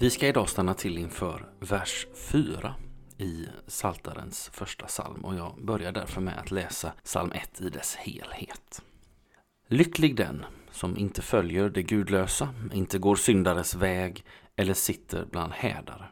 Vi ska idag stanna till inför vers 4 i Saltarens första psalm och jag börjar därför med att läsa psalm 1 i dess helhet. Lycklig den som inte följer det gudlösa, inte går syndares väg eller sitter bland hädare,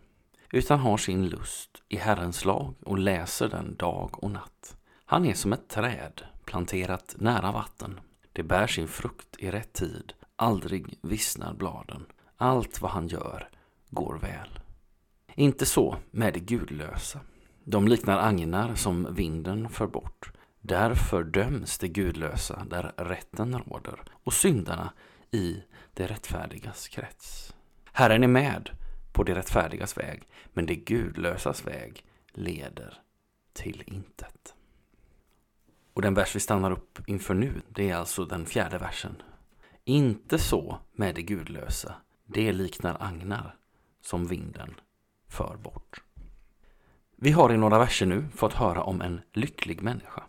utan har sin lust i Herrens lag och läser den dag och natt. Han är som ett träd planterat nära vatten. Det bär sin frukt i rätt tid, aldrig vissnar bladen. Allt vad han gör går väl. Inte så med det gudlösa. De liknar agnar som vinden för bort. Därför döms det gudlösa där rätten råder och syndarna i det rättfärdigas krets. Herren är med på det rättfärdigas väg, men det gudlösas väg leder till intet. Och den vers vi stannar upp inför nu, det är alltså den fjärde versen. Inte så med det gudlösa, det liknar agnar som vinden för bort. Vi har i några verser nu fått höra om en lycklig människa.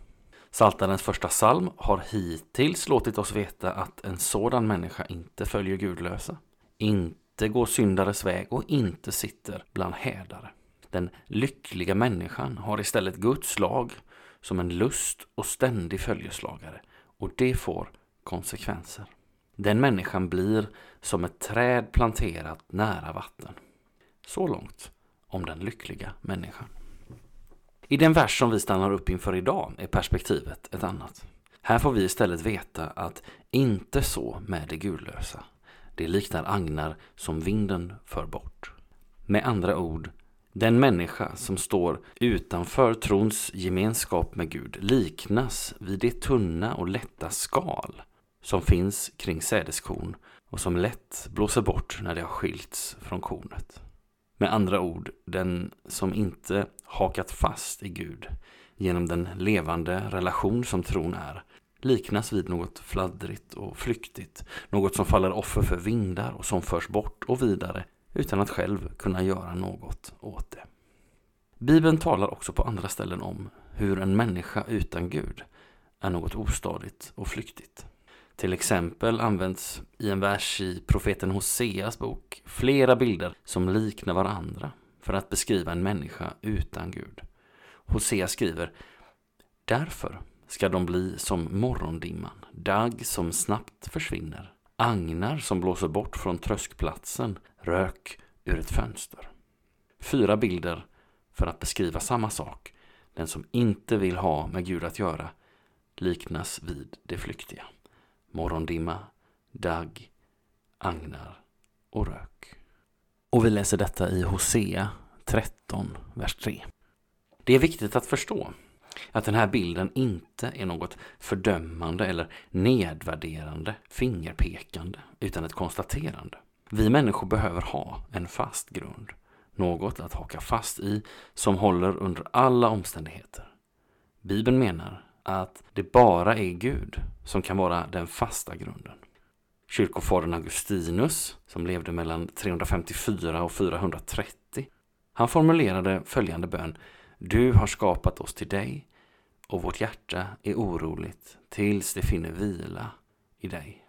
Saltarens första psalm har hittills låtit oss veta att en sådan människa inte följer gudlösa, inte går syndares väg och inte sitter bland hädare. Den lyckliga människan har istället Guds lag som en lust och ständig följeslagare och det får konsekvenser. Den människan blir som ett träd planterat nära vatten. Så långt om den lyckliga människan. I den vers som vi stannar upp inför idag är perspektivet ett annat. Här får vi istället veta att inte så med det gudlösa. Det liknar agnar som vinden för bort. Med andra ord, den människa som står utanför trons gemenskap med Gud liknas vid det tunna och lätta skal som finns kring sädeskorn och som lätt blåser bort när det har skilts från kornet. Med andra ord, den som inte hakat fast i Gud genom den levande relation som tron är liknas vid något fladdrigt och flyktigt, något som faller offer för vindar och som förs bort och vidare utan att själv kunna göra något åt det. Bibeln talar också på andra ställen om hur en människa utan Gud är något ostadigt och flyktigt. Till exempel används i en vers i profeten Hoseas bok flera bilder som liknar varandra för att beskriva en människa utan Gud. Hosea skriver Därför ska de bli som morgondimman, dagg som snabbt försvinner, agnar som blåser bort från tröskplatsen, rök ur ett fönster. Fyra bilder för att beskriva samma sak. Den som inte vill ha med Gud att göra liknas vid det flyktiga morgondimma, dagg, agnar och rök. Och vi läser detta i Hosea 13, vers 3. Det är viktigt att förstå att den här bilden inte är något fördömande eller nedvärderande fingerpekande utan ett konstaterande. Vi människor behöver ha en fast grund, något att haka fast i som håller under alla omständigheter. Bibeln menar att det bara är Gud som kan vara den fasta grunden. Kyrkofadern Augustinus, som levde mellan 354 och 430, han formulerade följande bön. Du har skapat oss till dig och vårt hjärta är oroligt tills det finner vila i dig.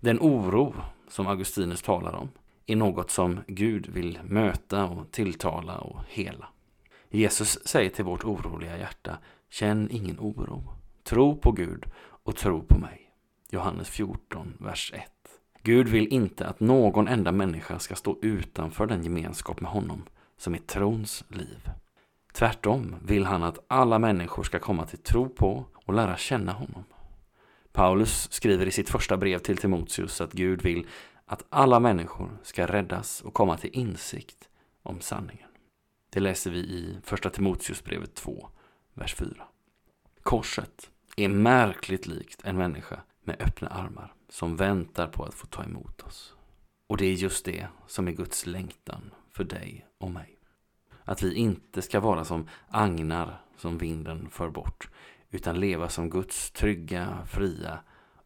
Den oro som Augustinus talar om är något som Gud vill möta och tilltala och hela. Jesus säger till vårt oroliga hjärta, känn ingen oro. Tro på Gud och tro på mig. Johannes 14, vers 1. Gud vill inte att någon enda människa ska stå utanför den gemenskap med honom som är trons liv. Tvärtom vill han att alla människor ska komma till tro på och lära känna honom. Paulus skriver i sitt första brev till Timoteus att Gud vill att alla människor ska räddas och komma till insikt om sanningen. Det läser vi i första Timoteusbrevet 2, vers 4. Korset är märkligt likt en människa med öppna armar som väntar på att få ta emot oss. Och det är just det som är Guds längtan för dig och mig. Att vi inte ska vara som agnar som vinden för bort, utan leva som Guds trygga, fria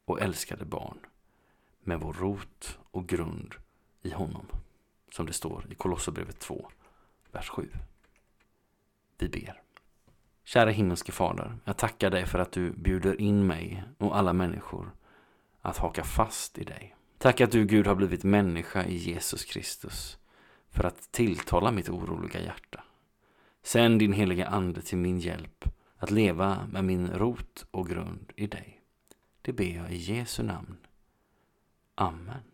och älskade barn med vår rot och grund i honom. Som det står i Kolosserbrevet 2, vers 7. Vi ber. Kära himmelske Fader, jag tackar dig för att du bjuder in mig och alla människor att haka fast i dig. Tack att du Gud har blivit människa i Jesus Kristus för att tilltala mitt oroliga hjärta. Sänd din heliga Ande till min hjälp att leva med min rot och grund i dig. Det ber jag i Jesu namn. Amen.